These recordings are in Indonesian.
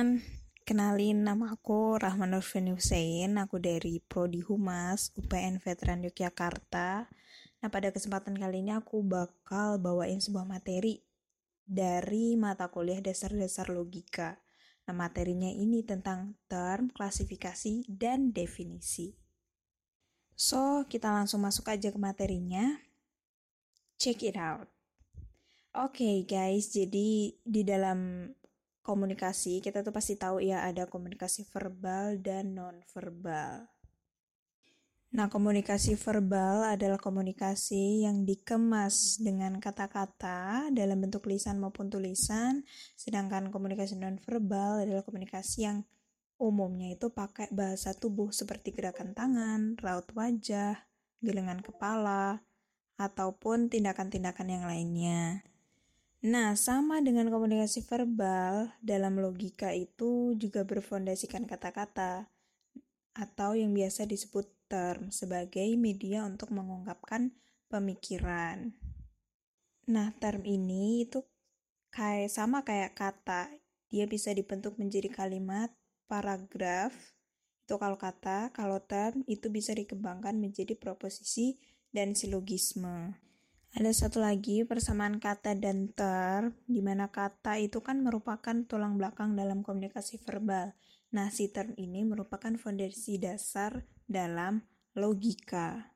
teman-teman, kenalin nama aku Rahman Nurfeni Hussein, aku dari Prodi Humas UPN Veteran Yogyakarta. Nah, pada kesempatan kali ini aku bakal bawain sebuah materi dari mata kuliah dasar-dasar logika. Nah, materinya ini tentang term, klasifikasi, dan definisi. So, kita langsung masuk aja ke materinya. Check it out. Oke okay, guys, jadi di dalam komunikasi, kita tuh pasti tahu ya ada komunikasi verbal dan non-verbal. Nah, komunikasi verbal adalah komunikasi yang dikemas dengan kata-kata dalam bentuk lisan maupun tulisan, sedangkan komunikasi non-verbal adalah komunikasi yang umumnya itu pakai bahasa tubuh seperti gerakan tangan, raut wajah, gelengan kepala, ataupun tindakan-tindakan yang lainnya. Nah, sama dengan komunikasi verbal, dalam logika itu juga berfondasikan kata-kata atau yang biasa disebut term sebagai media untuk mengungkapkan pemikiran. Nah, term ini itu kayak sama kayak kata. Dia bisa dibentuk menjadi kalimat, paragraf, itu kalau kata, kalau term itu bisa dikembangkan menjadi proposisi dan silogisme. Ada satu lagi persamaan kata dan term, di mana kata itu kan merupakan tulang belakang dalam komunikasi verbal. Nah, si term ini merupakan fondasi dasar dalam logika.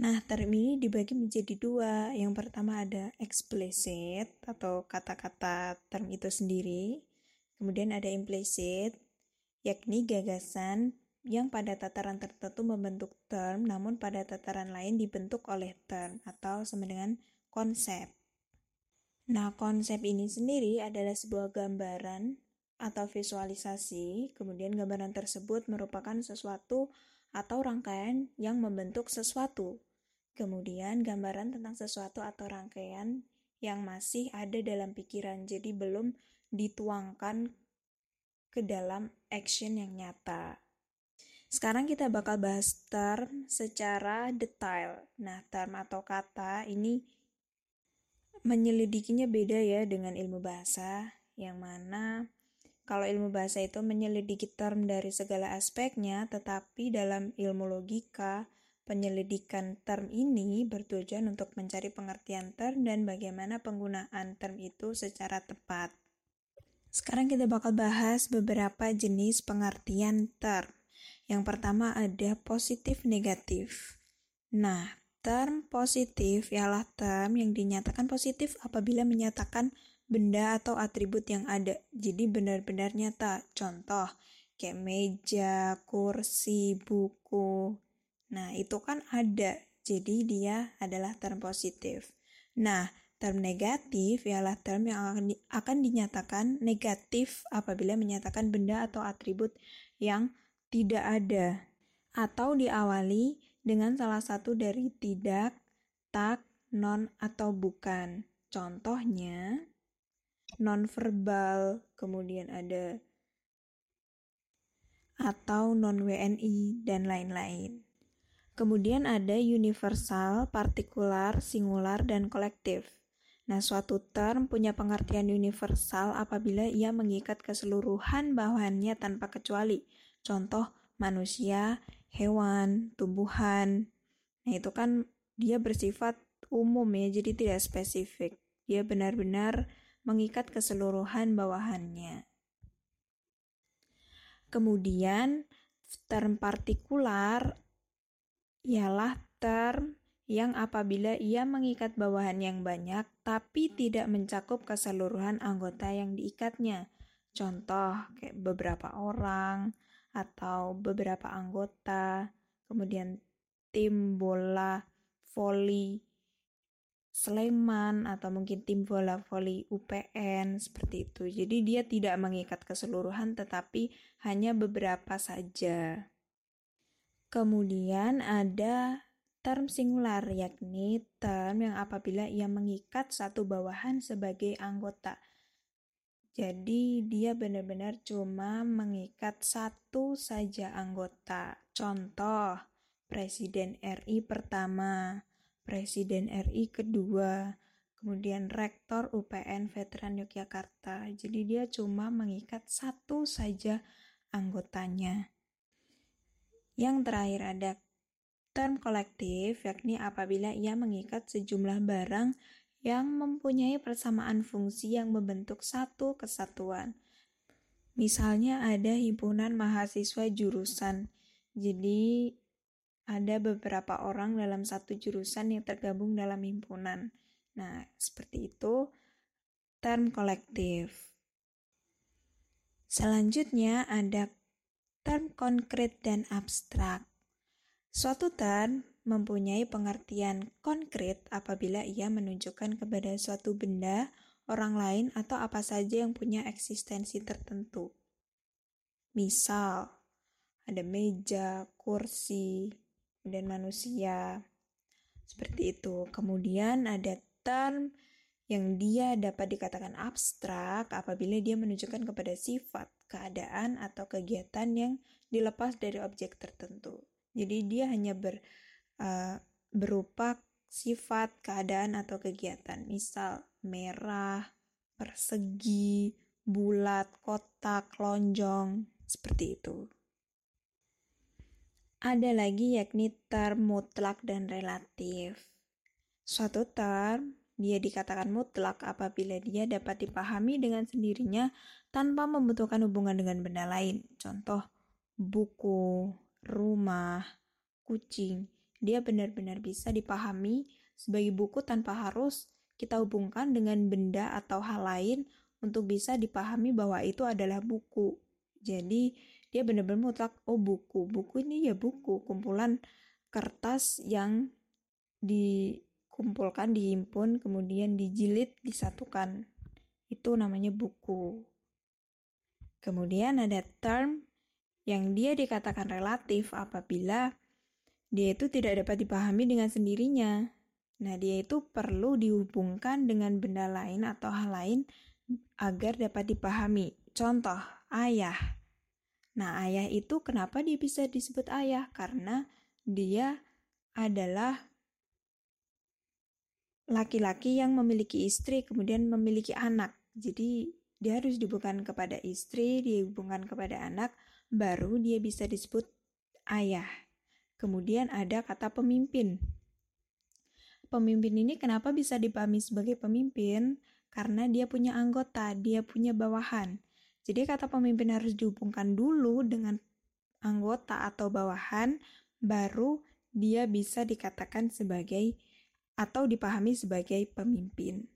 Nah, term ini dibagi menjadi dua. Yang pertama ada explicit atau kata-kata term itu sendiri. Kemudian ada implicit, yakni gagasan yang pada tataran tertentu membentuk term, namun pada tataran lain dibentuk oleh term atau sama dengan konsep. Nah, konsep ini sendiri adalah sebuah gambaran atau visualisasi, kemudian gambaran tersebut merupakan sesuatu atau rangkaian yang membentuk sesuatu. Kemudian gambaran tentang sesuatu atau rangkaian yang masih ada dalam pikiran, jadi belum dituangkan ke dalam action yang nyata. Sekarang kita bakal bahas term secara detail. Nah, term atau kata ini menyelidikinya beda ya dengan ilmu bahasa, yang mana kalau ilmu bahasa itu menyelidiki term dari segala aspeknya, tetapi dalam ilmu logika, penyelidikan term ini bertujuan untuk mencari pengertian term dan bagaimana penggunaan term itu secara tepat. Sekarang kita bakal bahas beberapa jenis pengertian term. Yang pertama ada positif negatif. Nah, term positif ialah term yang dinyatakan positif apabila menyatakan benda atau atribut yang ada. Jadi benar-benar nyata. Contoh, kayak meja, kursi, buku. Nah, itu kan ada. Jadi dia adalah term positif. Nah, term negatif ialah term yang akan, akan dinyatakan negatif apabila menyatakan benda atau atribut yang tidak ada atau diawali dengan salah satu dari tidak, tak, non, atau bukan. Contohnya, non-verbal, kemudian ada atau non-WNI, dan lain-lain. Kemudian ada universal, partikular, singular, dan kolektif. Nah, suatu term punya pengertian universal apabila ia mengikat keseluruhan bawahannya tanpa kecuali, Contoh manusia, hewan, tumbuhan. Nah, itu kan dia bersifat umum ya, jadi tidak spesifik. Dia benar-benar mengikat keseluruhan bawahannya. Kemudian, term partikular ialah term yang apabila ia mengikat bawahan yang banyak tapi tidak mencakup keseluruhan anggota yang diikatnya. Contoh kayak beberapa orang, atau beberapa anggota, kemudian tim bola voli Sleman atau mungkin tim bola voli UPN seperti itu. Jadi dia tidak mengikat keseluruhan tetapi hanya beberapa saja. Kemudian ada term singular yakni term yang apabila ia mengikat satu bawahan sebagai anggota. Jadi dia benar-benar cuma mengikat satu saja anggota. Contoh, Presiden RI pertama, Presiden RI kedua, kemudian rektor UPN Veteran Yogyakarta. Jadi dia cuma mengikat satu saja anggotanya. Yang terakhir ada term kolektif, yakni apabila ia mengikat sejumlah barang yang mempunyai persamaan fungsi yang membentuk satu kesatuan. Misalnya ada himpunan mahasiswa jurusan. Jadi ada beberapa orang dalam satu jurusan yang tergabung dalam himpunan. Nah, seperti itu term kolektif. Selanjutnya ada term konkret dan abstrak. Suatu term mempunyai pengertian konkret apabila ia menunjukkan kepada suatu benda, orang lain, atau apa saja yang punya eksistensi tertentu. Misal, ada meja, kursi, dan manusia. Seperti itu. Kemudian ada term yang dia dapat dikatakan abstrak apabila dia menunjukkan kepada sifat, keadaan, atau kegiatan yang dilepas dari objek tertentu. Jadi dia hanya ber, uh, berupa sifat, keadaan, atau kegiatan. Misal merah, persegi, bulat, kotak, lonjong, seperti itu. Ada lagi yakni term mutlak dan relatif. Suatu term dia dikatakan mutlak apabila dia dapat dipahami dengan sendirinya tanpa membutuhkan hubungan dengan benda lain. Contoh, buku, rumah, kucing. Dia benar-benar bisa dipahami sebagai buku tanpa harus kita hubungkan dengan benda atau hal lain untuk bisa dipahami bahwa itu adalah buku. Jadi, dia benar-benar mutlak, oh buku. Buku ini ya buku, kumpulan kertas yang dikumpulkan, dihimpun, kemudian dijilid, disatukan. Itu namanya buku. Kemudian ada term yang dia dikatakan relatif apabila dia itu tidak dapat dipahami dengan sendirinya. Nah, dia itu perlu dihubungkan dengan benda lain atau hal lain agar dapat dipahami. Contoh, ayah. Nah, ayah itu kenapa dia bisa disebut ayah? Karena dia adalah laki-laki yang memiliki istri kemudian memiliki anak. Jadi dia harus dihubungkan kepada istri, dihubungkan kepada anak baru dia bisa disebut ayah. Kemudian ada kata pemimpin. Pemimpin ini kenapa bisa dipahami sebagai pemimpin? Karena dia punya anggota, dia punya bawahan. Jadi kata pemimpin harus dihubungkan dulu dengan anggota atau bawahan, baru dia bisa dikatakan sebagai atau dipahami sebagai pemimpin.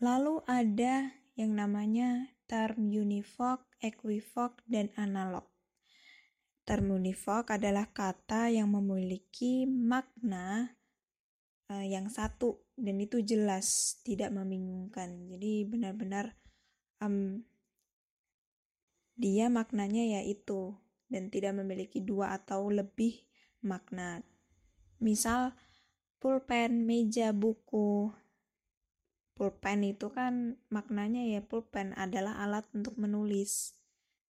Lalu ada yang namanya term univok, equivok, dan analog. Term univok adalah kata yang memiliki makna uh, yang satu dan itu jelas, tidak membingungkan. Jadi benar-benar um, dia maknanya yaitu dan tidak memiliki dua atau lebih makna. Misal pulpen, meja, buku, pulpen itu kan maknanya ya pulpen adalah alat untuk menulis.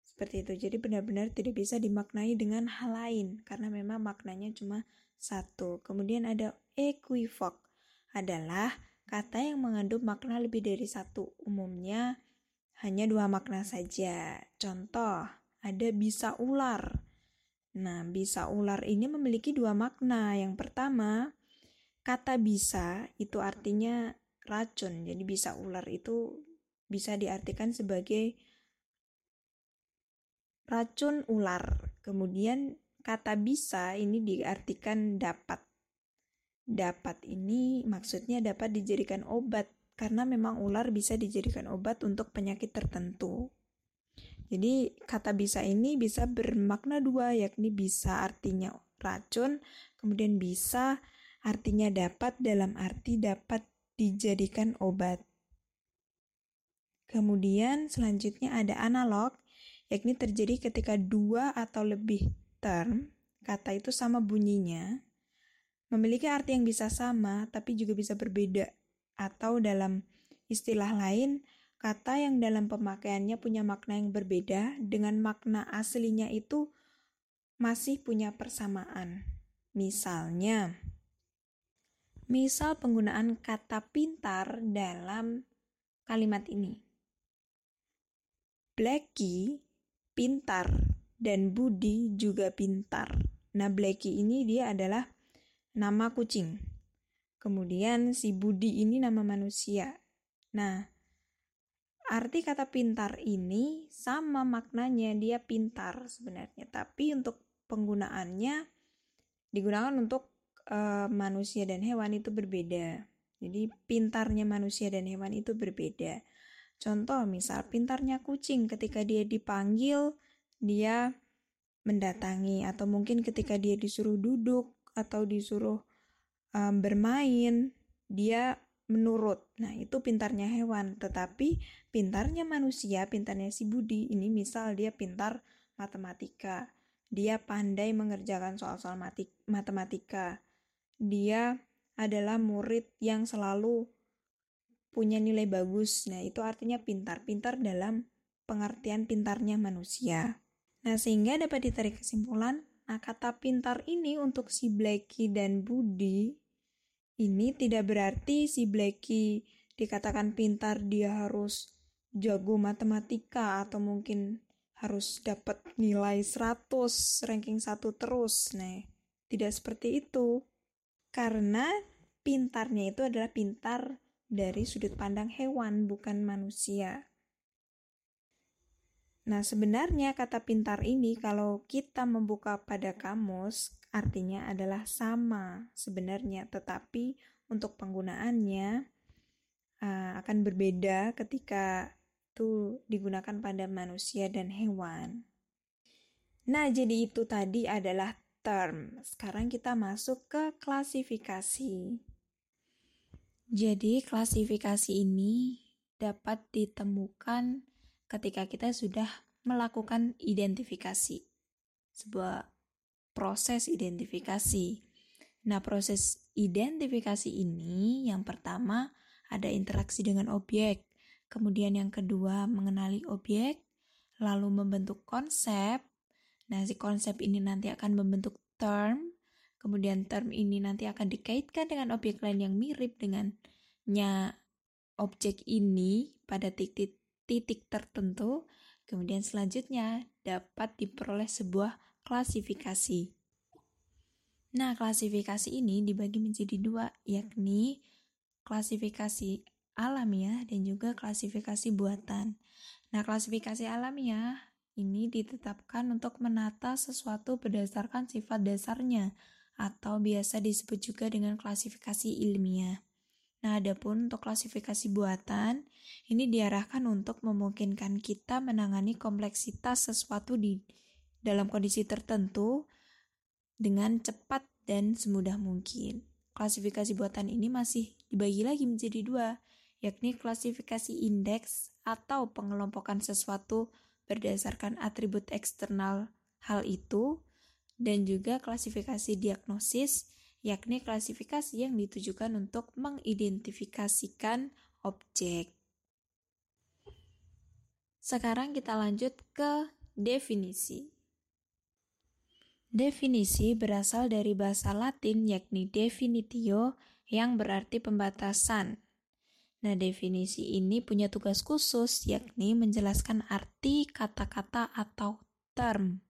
Seperti itu. Jadi benar-benar tidak bisa dimaknai dengan hal lain karena memang maknanya cuma satu. Kemudian ada equivok adalah kata yang mengandung makna lebih dari satu. Umumnya hanya dua makna saja. Contoh ada bisa ular. Nah bisa ular ini memiliki dua makna. Yang pertama kata bisa itu artinya racun. Jadi bisa ular itu bisa diartikan sebagai racun ular. Kemudian kata bisa ini diartikan dapat. Dapat ini maksudnya dapat dijadikan obat karena memang ular bisa dijadikan obat untuk penyakit tertentu. Jadi kata bisa ini bisa bermakna dua yakni bisa artinya racun, kemudian bisa artinya dapat dalam arti dapat dijadikan obat. Kemudian selanjutnya ada analog, yakni terjadi ketika dua atau lebih term, kata itu sama bunyinya, memiliki arti yang bisa sama tapi juga bisa berbeda. Atau dalam istilah lain, kata yang dalam pemakaiannya punya makna yang berbeda dengan makna aslinya itu masih punya persamaan. Misalnya, misal penggunaan kata pintar dalam kalimat ini. Blacky pintar dan Budi juga pintar. Nah, Blacky ini dia adalah nama kucing. Kemudian si Budi ini nama manusia. Nah, arti kata pintar ini sama maknanya dia pintar sebenarnya, tapi untuk penggunaannya digunakan untuk uh, manusia dan hewan itu berbeda. Jadi pintarnya manusia dan hewan itu berbeda. Contoh misal pintarnya kucing ketika dia dipanggil dia mendatangi atau mungkin ketika dia disuruh duduk atau disuruh um, bermain, dia menurut. Nah, itu pintarnya hewan, tetapi pintarnya manusia, pintarnya si Budi ini misal dia pintar matematika. Dia pandai mengerjakan soal-soal matematika. Dia adalah murid yang selalu punya nilai bagus. Nah, itu artinya pintar. Pintar dalam pengertian pintarnya manusia. Nah, sehingga dapat ditarik kesimpulan, nah kata pintar ini untuk si Blacky dan Budi ini tidak berarti si Blacky dikatakan pintar dia harus jago matematika atau mungkin harus dapat nilai 100 ranking 1 terus. Nah, tidak seperti itu. Karena pintarnya itu adalah pintar dari sudut pandang hewan bukan manusia. Nah, sebenarnya kata pintar ini kalau kita membuka pada kamus artinya adalah sama sebenarnya, tetapi untuk penggunaannya uh, akan berbeda ketika itu digunakan pada manusia dan hewan. Nah, jadi itu tadi adalah term. Sekarang kita masuk ke klasifikasi. Jadi, klasifikasi ini dapat ditemukan ketika kita sudah melakukan identifikasi, sebuah proses identifikasi. Nah, proses identifikasi ini yang pertama ada interaksi dengan objek, kemudian yang kedua mengenali objek, lalu membentuk konsep. Nah, si konsep ini nanti akan membentuk term, kemudian term ini nanti akan dikaitkan dengan objek lain yang mirip dengannya objek ini pada titik titik tertentu, kemudian selanjutnya dapat diperoleh sebuah klasifikasi. Nah, klasifikasi ini dibagi menjadi dua, yakni klasifikasi alamiah dan juga klasifikasi buatan. Nah, klasifikasi alamiah ini ditetapkan untuk menata sesuatu berdasarkan sifat dasarnya atau biasa disebut juga dengan klasifikasi ilmiah. Nah, adapun untuk klasifikasi buatan, ini diarahkan untuk memungkinkan kita menangani kompleksitas sesuatu di dalam kondisi tertentu dengan cepat dan semudah mungkin. Klasifikasi buatan ini masih dibagi lagi menjadi dua, yakni klasifikasi indeks atau pengelompokan sesuatu berdasarkan atribut eksternal hal itu, dan juga klasifikasi diagnosis yakni klasifikasi yang ditujukan untuk mengidentifikasikan objek. Sekarang kita lanjut ke definisi. Definisi berasal dari bahasa Latin yakni definitio yang berarti pembatasan. Nah, definisi ini punya tugas khusus yakni menjelaskan arti kata-kata atau term.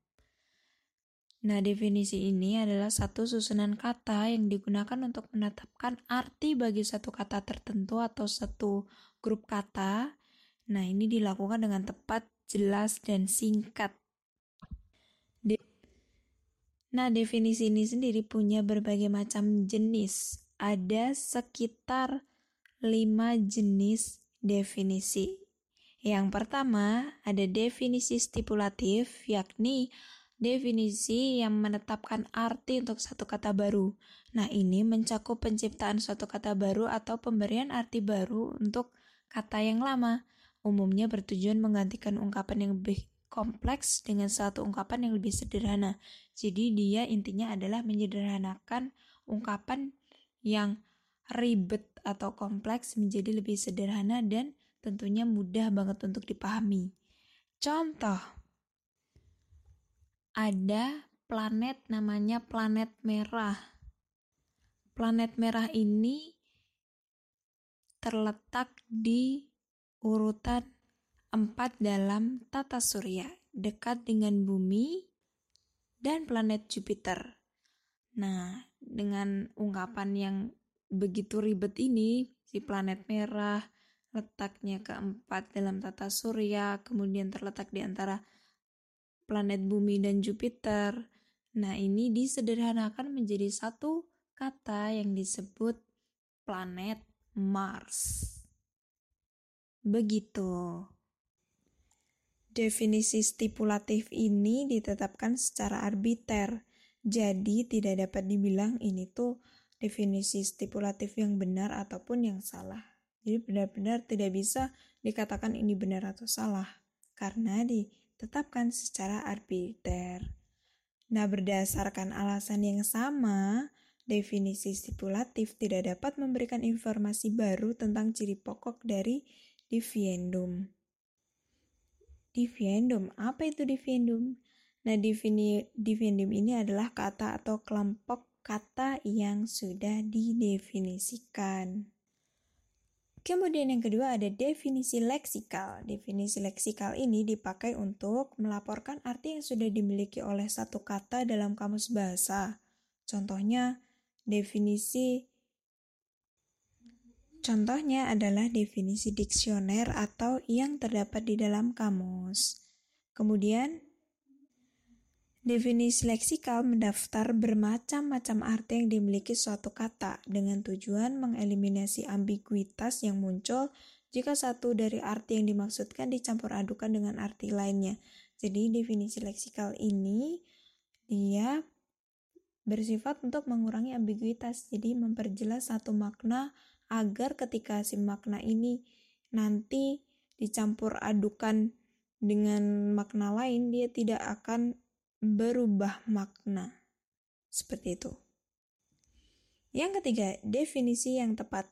Nah, definisi ini adalah satu susunan kata yang digunakan untuk menetapkan arti bagi satu kata tertentu atau satu grup kata. Nah, ini dilakukan dengan tepat, jelas, dan singkat. Nah, definisi ini sendiri punya berbagai macam jenis. Ada sekitar lima jenis definisi. Yang pertama, ada definisi stipulatif, yakni definisi yang menetapkan arti untuk satu kata baru. Nah, ini mencakup penciptaan suatu kata baru atau pemberian arti baru untuk kata yang lama. Umumnya bertujuan menggantikan ungkapan yang lebih kompleks dengan satu ungkapan yang lebih sederhana. Jadi dia intinya adalah menyederhanakan ungkapan yang ribet atau kompleks menjadi lebih sederhana dan tentunya mudah banget untuk dipahami. Contoh, ada planet namanya planet merah. Planet merah ini terletak di urutan 4 dalam tata surya, dekat dengan bumi dan planet Jupiter. Nah, dengan ungkapan yang begitu ribet ini, si planet merah letaknya keempat dalam tata surya, kemudian terletak di antara planet bumi dan Jupiter. Nah, ini disederhanakan menjadi satu kata yang disebut planet Mars. Begitu. Definisi stipulatif ini ditetapkan secara arbiter, jadi tidak dapat dibilang ini tuh definisi stipulatif yang benar ataupun yang salah. Jadi benar-benar tidak bisa dikatakan ini benar atau salah, karena ditetapkan secara arbiter. Nah, berdasarkan alasan yang sama, definisi stipulatif tidak dapat memberikan informasi baru tentang ciri pokok dari diviendum. Diviendum. Apa itu diviendum? Nah, diviendum ini adalah kata atau kelompok kata yang sudah didefinisikan. Kemudian yang kedua ada definisi leksikal. Definisi leksikal ini dipakai untuk melaporkan arti yang sudah dimiliki oleh satu kata dalam kamus bahasa. Contohnya, definisi Contohnya adalah definisi diksioner atau yang terdapat di dalam kamus. Kemudian, definisi leksikal mendaftar bermacam-macam arti yang dimiliki suatu kata dengan tujuan mengeliminasi ambiguitas yang muncul jika satu dari arti yang dimaksudkan dicampur adukan dengan arti lainnya. Jadi definisi leksikal ini dia bersifat untuk mengurangi ambiguitas, jadi memperjelas satu makna agar ketika si makna ini nanti dicampur adukan dengan makna lain dia tidak akan berubah makna. Seperti itu. Yang ketiga definisi yang tepat.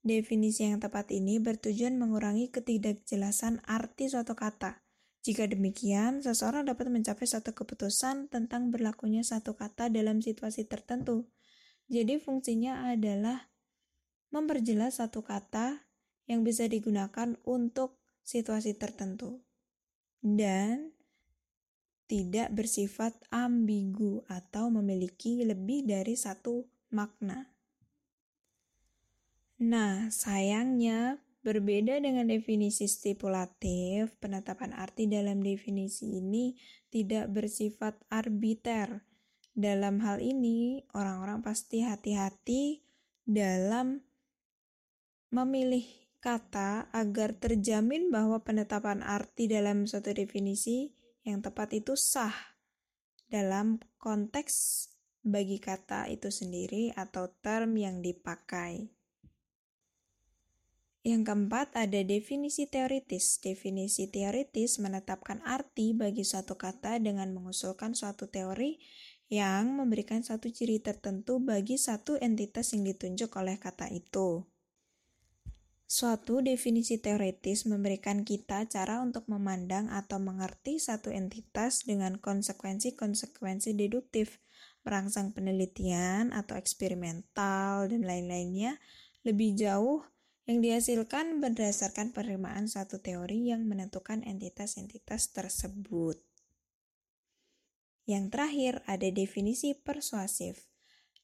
Definisi yang tepat ini bertujuan mengurangi ketidakjelasan arti suatu kata. Jika demikian, seseorang dapat mencapai satu keputusan tentang berlakunya satu kata dalam situasi tertentu. Jadi, fungsinya adalah memperjelas satu kata yang bisa digunakan untuk situasi tertentu. Dan tidak bersifat ambigu atau memiliki lebih dari satu makna. Nah, sayangnya berbeda dengan definisi stipulatif, penetapan arti dalam definisi ini tidak bersifat arbiter. Dalam hal ini, orang-orang pasti hati-hati dalam memilih kata agar terjamin bahwa penetapan arti dalam suatu definisi yang tepat itu sah dalam konteks bagi kata itu sendiri atau term yang dipakai. Yang keempat ada definisi teoritis. Definisi teoritis menetapkan arti bagi suatu kata dengan mengusulkan suatu teori yang memberikan satu ciri tertentu bagi satu entitas yang ditunjuk oleh kata itu. Suatu definisi teoritis memberikan kita cara untuk memandang atau mengerti satu entitas dengan konsekuensi-konsekuensi deduktif, merangsang penelitian atau eksperimental, dan lain-lainnya lebih jauh yang dihasilkan berdasarkan penerimaan suatu teori yang menentukan entitas-entitas tersebut. Yang terakhir, ada definisi persuasif.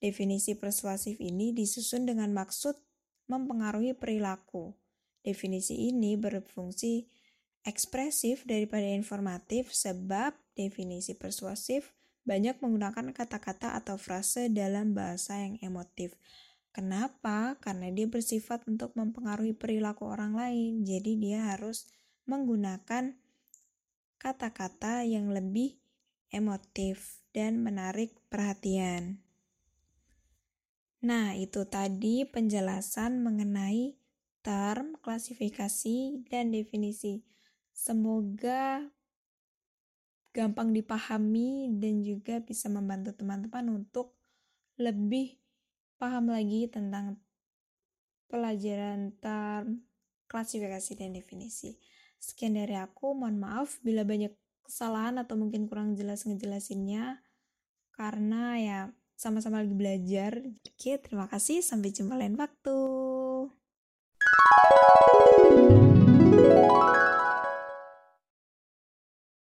Definisi persuasif ini disusun dengan maksud mempengaruhi perilaku. Definisi ini berfungsi ekspresif daripada informatif sebab definisi persuasif banyak menggunakan kata-kata atau frase dalam bahasa yang emotif. Kenapa? Karena dia bersifat untuk mempengaruhi perilaku orang lain. Jadi dia harus menggunakan kata-kata yang lebih emotif dan menarik perhatian. Nah, itu tadi penjelasan mengenai term, klasifikasi, dan definisi. Semoga gampang dipahami dan juga bisa membantu teman-teman untuk lebih paham lagi tentang pelajaran term, klasifikasi, dan definisi. Sekian dari aku, mohon maaf bila banyak kesalahan atau mungkin kurang jelas ngejelasinnya. karena ya sama-sama lagi belajar. Oke, terima kasih. Sampai jumpa lain waktu.